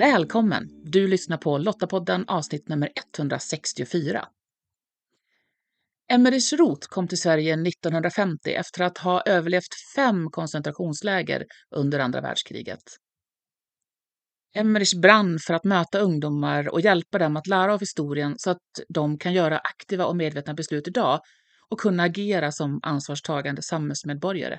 Välkommen! Du lyssnar på Lottapodden avsnitt nummer 164. Emmerich Roth kom till Sverige 1950 efter att ha överlevt fem koncentrationsläger under andra världskriget. Emmerich brann för att möta ungdomar och hjälpa dem att lära av historien så att de kan göra aktiva och medvetna beslut idag och kunna agera som ansvarstagande samhällsmedborgare.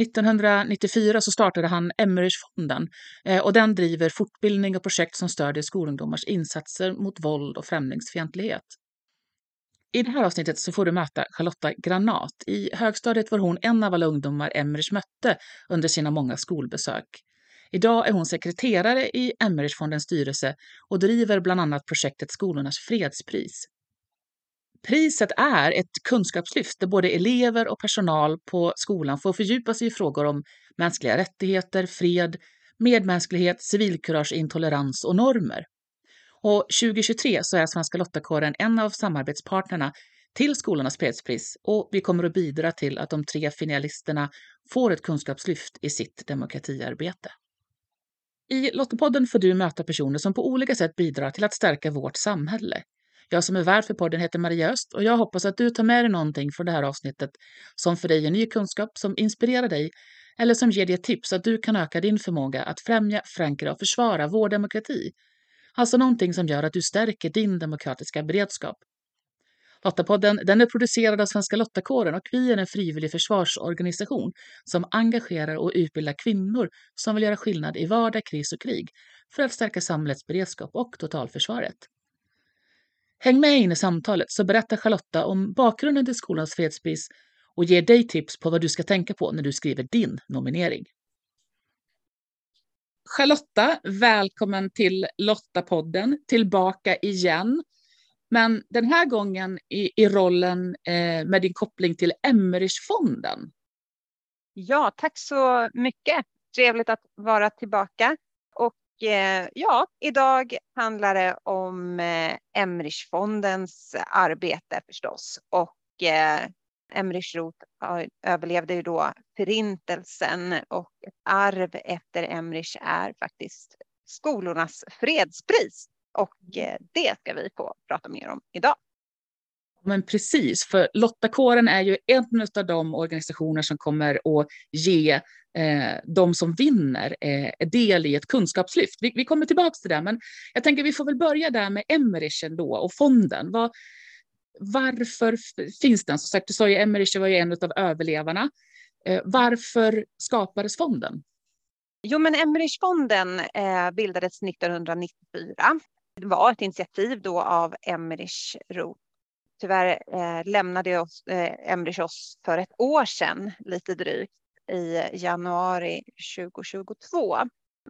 1994 så startade han Emmerichfonden eh, och den driver fortbildning och projekt som stödjer skolungdomars insatser mot våld och främlingsfientlighet. I det här avsnittet så får du möta Charlotta Granat. I högstadiet var hon en av alla ungdomar Emmerich mötte under sina många skolbesök. Idag är hon sekreterare i Emmerichfondens styrelse och driver bland annat projektet Skolornas fredspris. Priset är ett kunskapslyft där både elever och personal på skolan får fördjupa sig i frågor om mänskliga rättigheter, fred, medmänsklighet, civilkurage, intolerans och normer. Och 2023 så är Svenska Lottakåren en av samarbetspartnerna till Skolornas fredspris och vi kommer att bidra till att de tre finalisterna får ett kunskapslyft i sitt demokratiarbete. I Lottapodden får du möta personer som på olika sätt bidrar till att stärka vårt samhälle. Jag som är värd för podden heter Maria Öst och jag hoppas att du tar med dig någonting från det här avsnittet som för dig är ny kunskap, som inspirerar dig eller som ger dig ett tips att du kan öka din förmåga att främja, förankra och försvara vår demokrati. Alltså någonting som gör att du stärker din demokratiska beredskap. Lottapodden den är producerad av Svenska Lottakåren och vi är en frivillig försvarsorganisation som engagerar och utbildar kvinnor som vill göra skillnad i vardag, kris och krig för att stärka samhällets beredskap och totalförsvaret. Häng med in i samtalet så berättar Charlotta om bakgrunden till skolans fredspris och ger dig tips på vad du ska tänka på när du skriver din nominering. Charlotta, välkommen till Lottapodden, tillbaka igen. Men den här gången i, i rollen eh, med din koppling till Emmerichfonden. Ja, tack så mycket. Trevligt att vara tillbaka. Eh, ja, idag handlar det om eh, arbete förstås. Och eh, Roth överlevde ju då förintelsen och ett arv efter Emrich är faktiskt skolornas fredspris. Och eh, det ska vi få prata mer om idag. Men precis, för Lottakåren är ju en av de organisationer som kommer att ge eh, de som vinner eh, del i ett kunskapslyft. Vi, vi kommer tillbaka till det, men jag tänker vi får väl börja där med Emmerich ändå och fonden. Vad, varför finns den? Som sagt, du sa ju Emmerich var ju en av överlevarna. Eh, varför skapades fonden? Jo, men Emmerichfonden eh, bildades 1994. Det var ett initiativ då av Emmerich Roth Tyvärr eh, lämnade oss, eh, Emrich oss för ett år sedan, lite drygt, i januari 2022.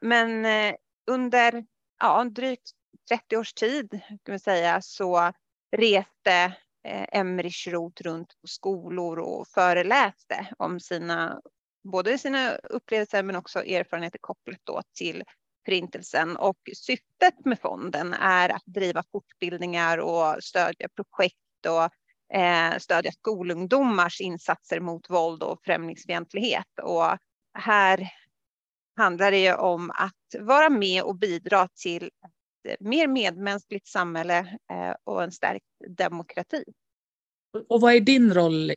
Men eh, under ja, drygt 30 års tid kan vi säga, så reste eh, Emrich Roth runt på skolor och föreläste om sina, både sina upplevelser men också erfarenheter kopplat då till Förintelsen. Och syftet med fonden är att driva fortbildningar och stödja projekt och eh, stödja skolungdomars insatser mot våld och främlingsfientlighet. Och här handlar det ju om att vara med och bidra till ett eh, mer medmänskligt samhälle eh, och en stärkt demokrati. Och vad är din roll?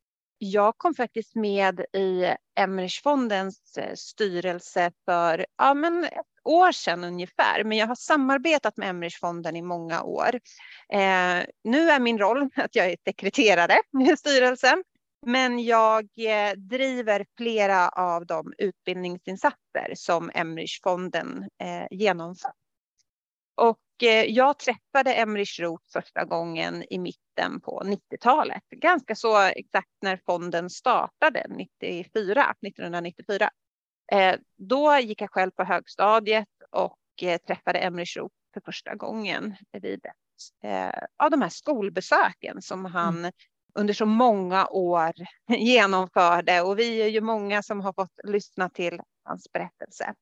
Jag kom faktiskt med i Emmerichfondens eh, styrelse för ja, men år sedan ungefär, men jag har samarbetat med Emmerichfonden i många år. Eh, nu är min roll att jag är sekreterare i styrelsen, men jag eh, driver flera av de utbildningsinsatser som Emmerichfonden eh, genomför. Och eh, jag träffade Emmerich Roth första gången i mitten på 90-talet, ganska så exakt när fonden startade 94, 1994. Eh, då gick jag själv på högstadiet och eh, träffade Emmerich Roth för första gången vid ett av de här skolbesöken som han mm. under så många år genomförde. Och vi är ju många som har fått lyssna till hans berättelse.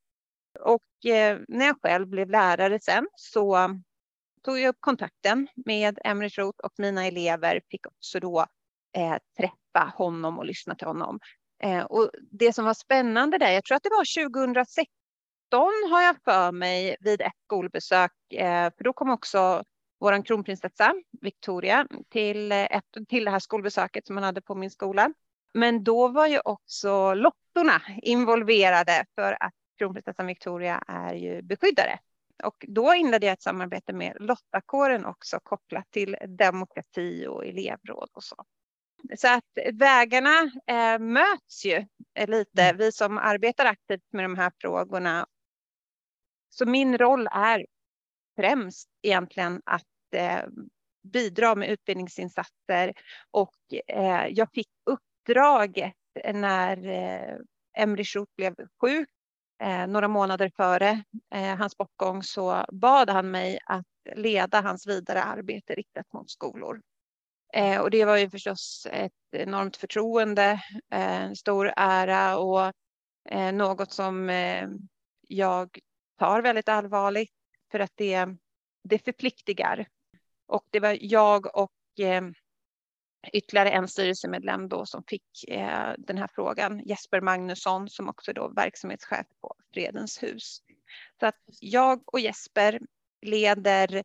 Och eh, när jag själv blev lärare sen så tog jag upp kontakten med Emmerich Roth och mina elever fick också då eh, träffa honom och lyssna till honom. Eh, och det som var spännande där, jag tror att det var 2016 har jag för mig vid ett skolbesök, eh, för då kom också vår kronprinsessa Victoria till, ett, till det här skolbesöket som man hade på min skola. Men då var ju också lottorna involverade för att kronprinsessan Victoria är ju beskyddare. Och då inledde jag ett samarbete med Lottakåren också kopplat till demokrati och elevråd och så. Så att vägarna eh, möts ju lite, mm. vi som arbetar aktivt med de här frågorna. Så min roll är främst egentligen att eh, bidra med utbildningsinsatser och eh, jag fick uppdraget när eh, Emrich Roth blev sjuk eh, några månader före eh, hans bortgång så bad han mig att leda hans vidare arbete riktat mot skolor. Eh, och det var ju förstås ett enormt förtroende, eh, en stor ära och eh, något som eh, jag tar väldigt allvarligt för att det, det förpliktigar. Och det var jag och eh, ytterligare en styrelsemedlem då som fick eh, den här frågan, Jesper Magnusson som också då verksamhetschef på Fredens hus. Så att jag och Jesper leder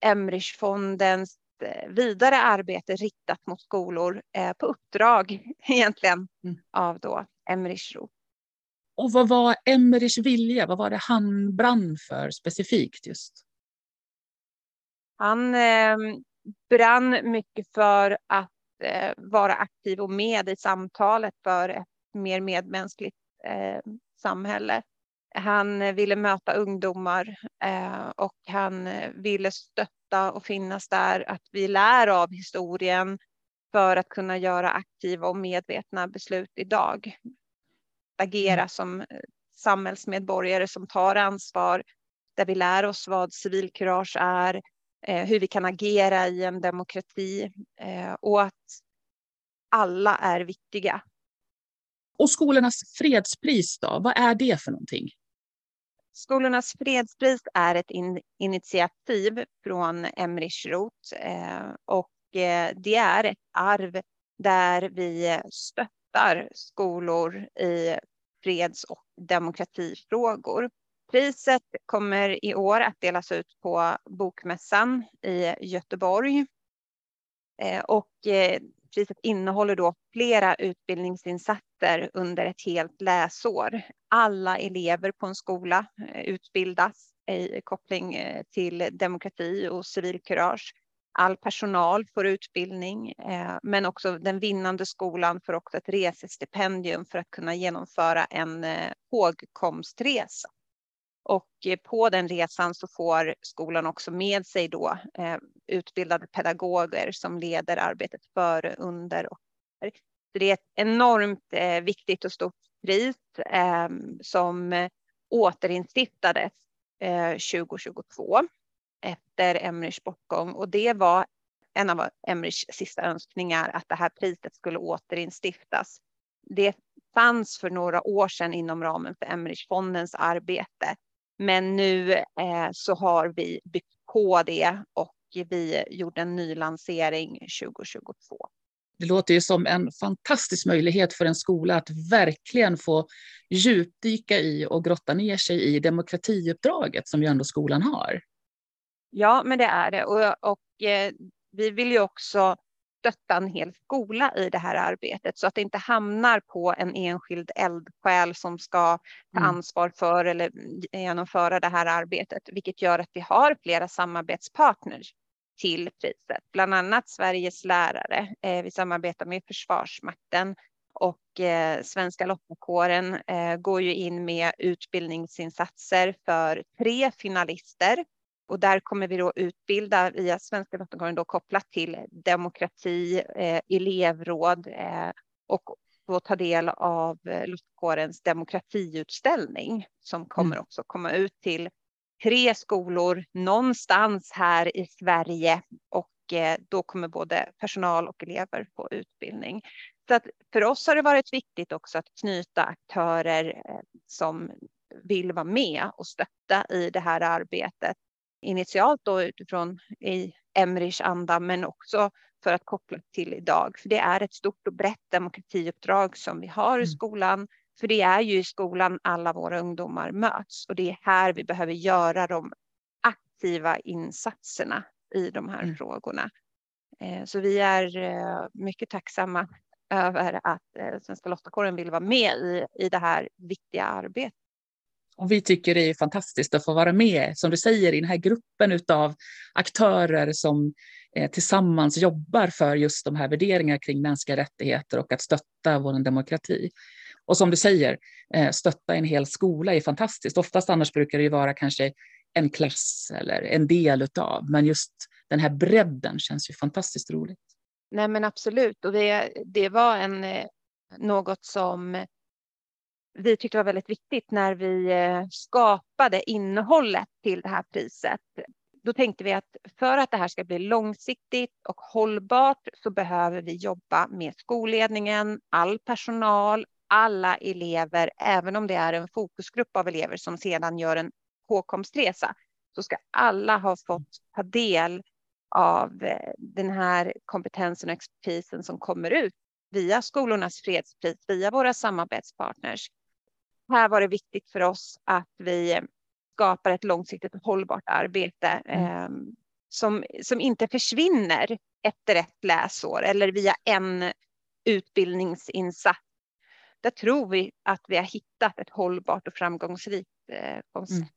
Emrichfondens eh, vidare arbete riktat mot skolor eh, på uppdrag egentligen mm. av då Roth. Och vad var Emrichs vilja? Vad var det han brann för specifikt just? Han eh, brann mycket för att eh, vara aktiv och med i samtalet för ett mer medmänskligt eh, samhälle. Han ville möta ungdomar eh, och han ville stötta och finnas där, att vi lär av historien för att kunna göra aktiva och medvetna beslut idag. Agera mm. som samhällsmedborgare som tar ansvar, där vi lär oss vad civilkurage är, eh, hur vi kan agera i en demokrati eh, och att alla är viktiga. Och skolornas fredspris då, vad är det för någonting? Skolornas fredspris är ett in initiativ från Emrich Roth eh, och eh, det är ett arv där vi stöttar skolor i freds och demokratifrågor. Priset kommer i år att delas ut på Bokmässan i Göteborg. Eh, och eh, priset innehåller då flera utbildningsinsatser under ett helt läsår. Alla elever på en skola eh, utbildas i koppling till demokrati och civilkurage. All personal får utbildning, men också den vinnande skolan får också ett resestipendium för att kunna genomföra en hågkomstresa. Och eh, på den resan så får skolan också med sig då eh, utbildade pedagoger som leder arbetet före, under och efter. Så det är ett enormt eh, viktigt och stort pris eh, som återinstiftades eh, 2022 efter Emrys bortgång och det var en av Emrys sista önskningar att det här priset skulle återinstiftas. Det fanns för några år sedan inom ramen för Emrichfondens arbete men nu eh, så har vi byggt på det och vi gjorde en ny lansering 2022. Det låter ju som en fantastisk möjlighet för en skola att verkligen få djupdyka i och grotta ner sig i demokratiuppdraget som ju ändå skolan har. Ja, men det är det. Och, och eh, vi vill ju också stötta en hel skola i det här arbetet så att det inte hamnar på en enskild eldsjäl som ska ta mm. ansvar för eller genomföra det här arbetet, vilket gör att vi har flera samarbetspartners till priset, bland annat Sveriges lärare. Eh, vi samarbetar med Försvarsmakten och eh, Svenska lottakåren eh, går ju in med utbildningsinsatser för tre finalister och där kommer vi då utbilda via Svenska Lottakåren då kopplat till demokrati, eh, elevråd eh, och få ta del av eh, Lottakårens demokratiutställning som kommer mm. också komma ut till tre skolor någonstans här i Sverige och eh, då kommer både personal och elever få utbildning. Så att för oss har det varit viktigt också att knyta aktörer eh, som vill vara med och stötta i det här arbetet initialt då utifrån i Emrichs anda, men också för att koppla till idag. För det är ett stort och brett demokratiuppdrag som vi har i mm. skolan För det är ju i skolan alla våra ungdomar möts och det är här vi behöver göra de aktiva insatserna i de här mm. frågorna. Eh, så vi är eh, mycket tacksamma över att eh, Svenska Lottakåren vill vara med i, i det här viktiga arbetet. Och vi tycker det är fantastiskt att få vara med, som du säger, i den här gruppen av aktörer som eh, tillsammans jobbar för just de här värderingarna kring mänskliga rättigheter och att stötta vår demokrati. Och som du säger, eh, stötta en hel skola är fantastiskt. Oftast annars brukar det ju vara kanske en klass eller en del utav, men just den här bredden känns ju fantastiskt roligt. Nej men absolut, och det, det var en, eh, något som vi tyckte var väldigt viktigt när vi eh, skapade innehållet till det här priset. Då tänkte vi att för att det här ska bli långsiktigt och hållbart så behöver vi jobba med skolledningen, all personal, alla elever, även om det är en fokusgrupp av elever som sedan gör en påkomstresa, så ska alla ha fått ta del av eh, den här kompetensen och expertisen som kommer ut via skolornas fredspris, via våra samarbetspartners. Här var det viktigt för oss att vi skapar ett långsiktigt och hållbart arbete eh, som, som inte försvinner efter ett läsår eller via en utbildningsinsats. Där tror vi att vi har hittat ett hållbart och framgångsrikt eh, koncept. Mm.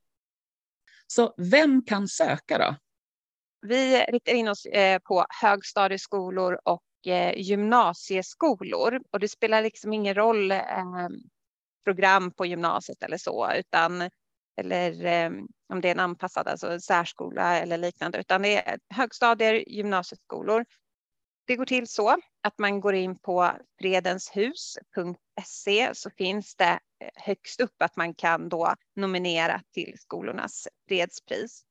Så vem kan söka då? Vi riktar in oss eh, på högstadieskolor och eh, gymnasieskolor och det spelar liksom ingen roll eh, program på gymnasiet eller så, utan eller eh, om det är en anpassad, alltså särskola eller liknande, utan det är högstadier, gymnasieskolor. Det går till så att man går in på fredenshus.se så finns det eh, högst upp att man kan då nominera till skolornas fredspris.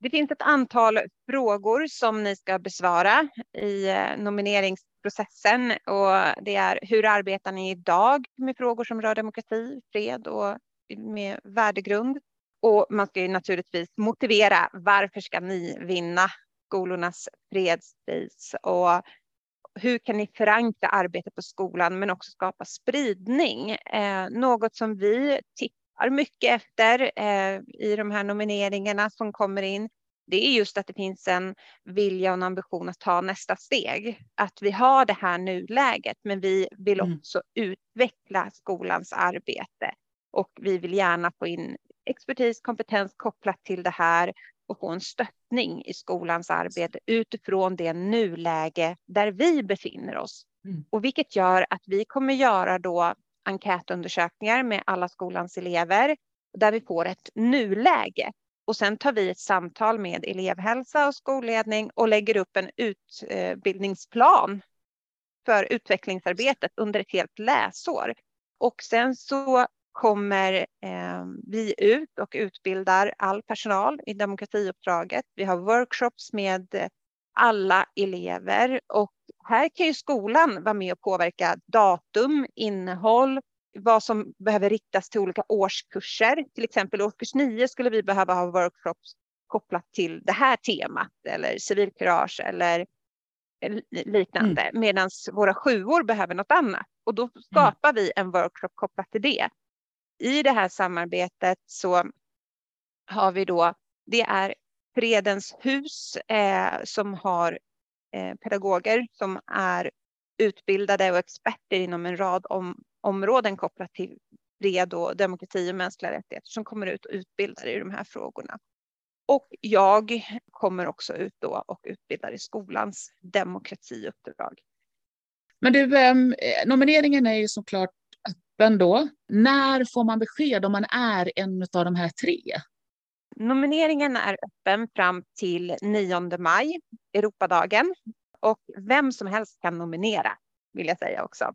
Det finns ett antal frågor som ni ska besvara i eh, nominerings processen och det är hur arbetar ni idag med frågor som rör demokrati, fred och med värdegrund? Och man ska ju naturligtvis motivera varför ska ni vinna skolornas fredspris och hur kan ni förankra arbetet på skolan men också skapa spridning? Eh, något som vi tittar mycket efter eh, i de här nomineringarna som kommer in. Det är just att det finns en vilja och en ambition att ta nästa steg. Att vi har det här nuläget, men vi vill mm. också mm. utveckla skolans arbete och vi vill gärna få in expertis, kompetens kopplat till det här och få en stöttning i skolans arbete utifrån det nuläge där vi befinner oss. Mm. Och vilket gör att vi kommer göra då enkätundersökningar med alla skolans elever där vi får ett nuläge. Och sen tar vi ett samtal med elevhälsa och skolledning och lägger upp en utbildningsplan för utvecklingsarbetet under ett helt läsår. Och sen så kommer eh, vi ut och utbildar all personal i demokratiuppdraget. Vi har workshops med alla elever och här kan ju skolan vara med och påverka datum, innehåll, vad som behöver riktas till olika årskurser. Till exempel årskurs 9 skulle vi behöva ha workshops kopplat till det här temat eller civilkurage eller liknande. Mm. Medan våra sjuor behöver något annat och då skapar mm. vi en workshop kopplat till det i det här samarbetet så har vi då, det är Fredens hus eh, som har eh, pedagoger som är utbildade och experter inom en rad om, områden kopplat till fred och demokrati och mänskliga rättigheter som kommer ut och utbildar i de här frågorna. Och jag kommer också ut då och utbildar i skolans demokratiuppdrag. Men du, eh, nomineringen är ju såklart öppen då. När får man besked om man är en av de här tre? Nomineringen är öppen fram till 9 maj, Europadagen. Och vem som helst kan nominera, vill jag säga också.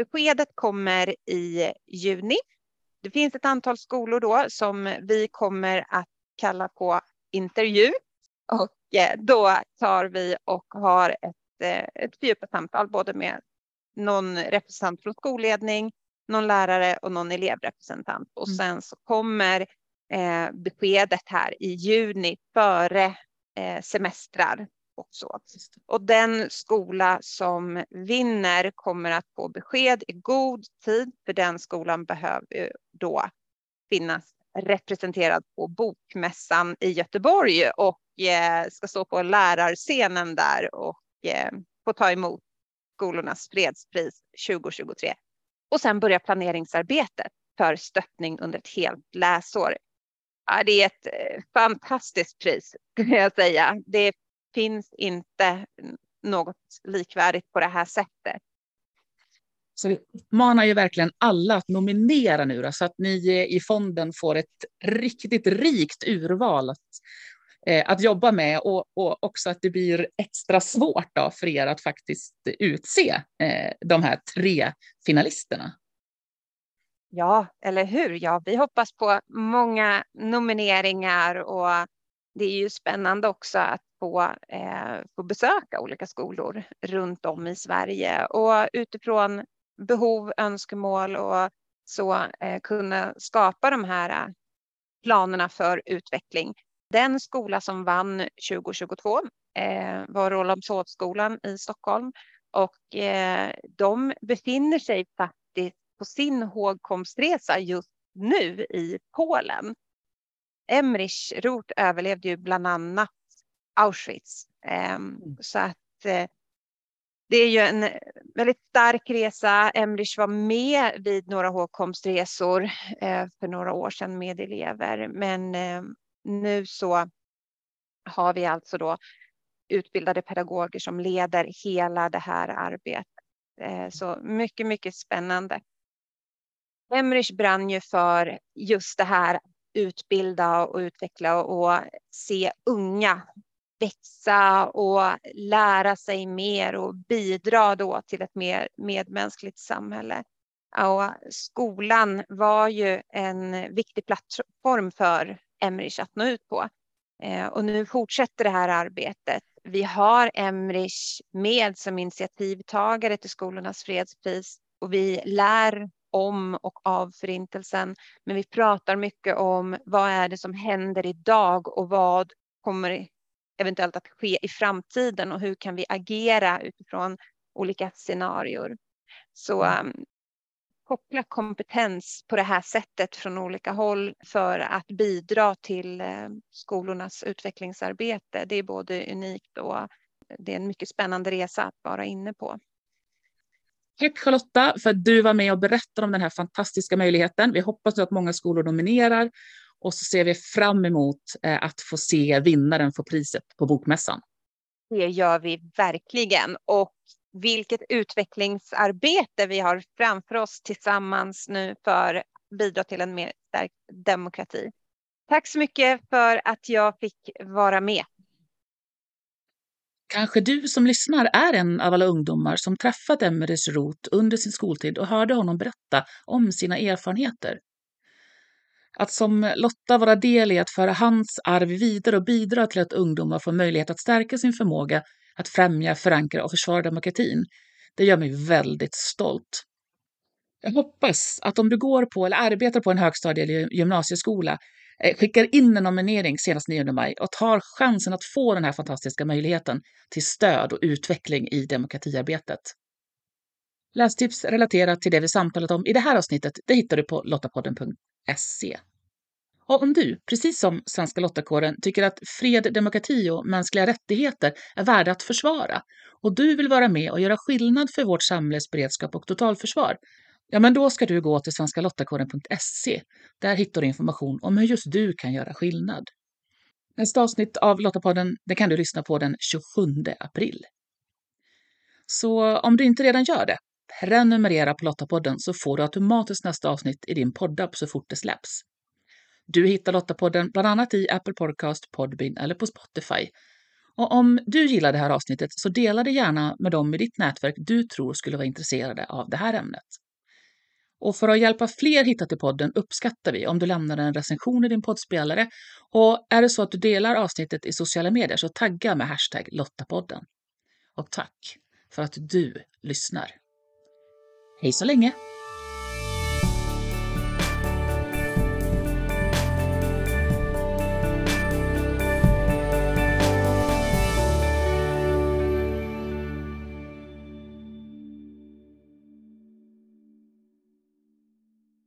Beskedet kommer i juni. Det finns ett antal skolor då som vi kommer att kalla på intervju. Och eh, då tar vi och har ett, eh, ett fördjupat samtal både med någon representant från skolledning, någon lärare och någon elevrepresentant. Och mm. sen så kommer eh, beskedet här i juni före semestrar. Och så. Och den skola som vinner kommer att få besked i god tid, för den skolan behöver då finnas representerad på Bokmässan i Göteborg och eh, ska stå på lärarscenen där och eh, få ta emot skolornas fredspris 2023. Och sen börjar planeringsarbetet för stöttning under ett helt läsår. Ja, det är ett eh, fantastiskt pris, skulle jag säga. Det finns inte något likvärdigt på det här sättet. Så vi manar ju verkligen alla att nominera nu då, så att ni i fonden får ett riktigt rikt urval att, eh, att jobba med och, och, också att det blir extra svårt då för er att faktiskt utse eh, de här tre finalisterna. Ja, eller hur? Ja, vi hoppas på många nomineringar och det är ju spännande också att få, eh, få besöka olika skolor runt om i Sverige och utifrån behov, önskemål och så eh, kunna skapa de här eh, planerna för utveckling. Den skola som vann 2022 eh, var Rålambshovsskolan i Stockholm och eh, de befinner sig faktiskt på sin hågkomstresa just nu i Polen. Emrich Roth överlevde ju bland annat Auschwitz. Ehm, mm. Så att eh, det är ju en väldigt stark resa. Emrich var med vid några hågkomstresor eh, för några år sedan med elever. Men eh, nu så har vi alltså då utbildade pedagoger som leder hela det här arbetet. Så mycket, mycket spännande. Emrich brann ju för just det här utbilda och utveckla och se unga växa och lära sig mer och bidra då till ett mer medmänskligt samhälle. Och skolan var ju en viktig plattform för Emrich att nå ut på. Eh, och nu fortsätter det här arbetet. Vi har Emrich med som initiativtagare till skolornas fredspris och vi lär om och av förintelsen. Men vi pratar mycket om vad är det som händer idag och vad kommer eventuellt att ske i framtiden och hur kan vi agera utifrån olika scenarier. Så um, koppla kompetens på det här sättet från olika håll för att bidra till uh, skolornas utvecklingsarbete. Det är både unikt och det är en mycket spännande resa att vara inne på. Tack Charlotta för att du var med och berättade om den här fantastiska möjligheten. Vi hoppas att många skolor nominerar och så ser vi fram emot eh, att få se vinnaren få priset på Bokmässan. Det gör vi verkligen. Och vilket utvecklingsarbete vi har framför oss tillsammans nu för att bidra till en mer stärkt demokrati. Tack så mycket för att jag fick vara med. Kanske du som lyssnar är en av alla ungdomar som träffat Emerys Roth under sin skoltid och hörde honom berätta om sina erfarenheter. Att som Lotta vara del i att föra hans arv vidare och bidra till att ungdomar får möjlighet att stärka sin förmåga att främja, förankra och försvara demokratin, det gör mig väldigt stolt. Jag hoppas att om du går på eller arbetar på en högstadie eller gymnasieskola Eh, skickar in en nominering senast 9 maj och tar chansen att få den här fantastiska möjligheten till stöd och utveckling i demokratiarbetet. Lästips relaterat till det vi samtalat om i det här avsnittet det hittar du på lottapodden.se. Och om du, precis som Svenska Lottakåren, tycker att fred, demokrati och mänskliga rättigheter är värda att försvara och du vill vara med och göra skillnad för vårt samhälles beredskap och totalförsvar, ja men då ska du gå till svenskalottakåren.se. Där hittar du information om hur just du kan göra skillnad. Nästa avsnitt av Lottapodden det kan du lyssna på den 27 april. Så om du inte redan gör det, prenumerera på Lottapodden så får du automatiskt nästa avsnitt i din poddapp så fort det släpps. Du hittar Lottapodden bland annat i Apple Podcast, Podbean eller på Spotify. Och om du gillar det här avsnittet så dela det gärna med dem i ditt nätverk du tror skulle vara intresserade av det här ämnet. Och för att hjälpa fler hitta till podden uppskattar vi om du lämnar en recension i din poddspelare. Och är det så att du delar avsnittet i sociala medier så tagga med hashtag Lottapodden. Och tack för att du lyssnar. Hej så länge!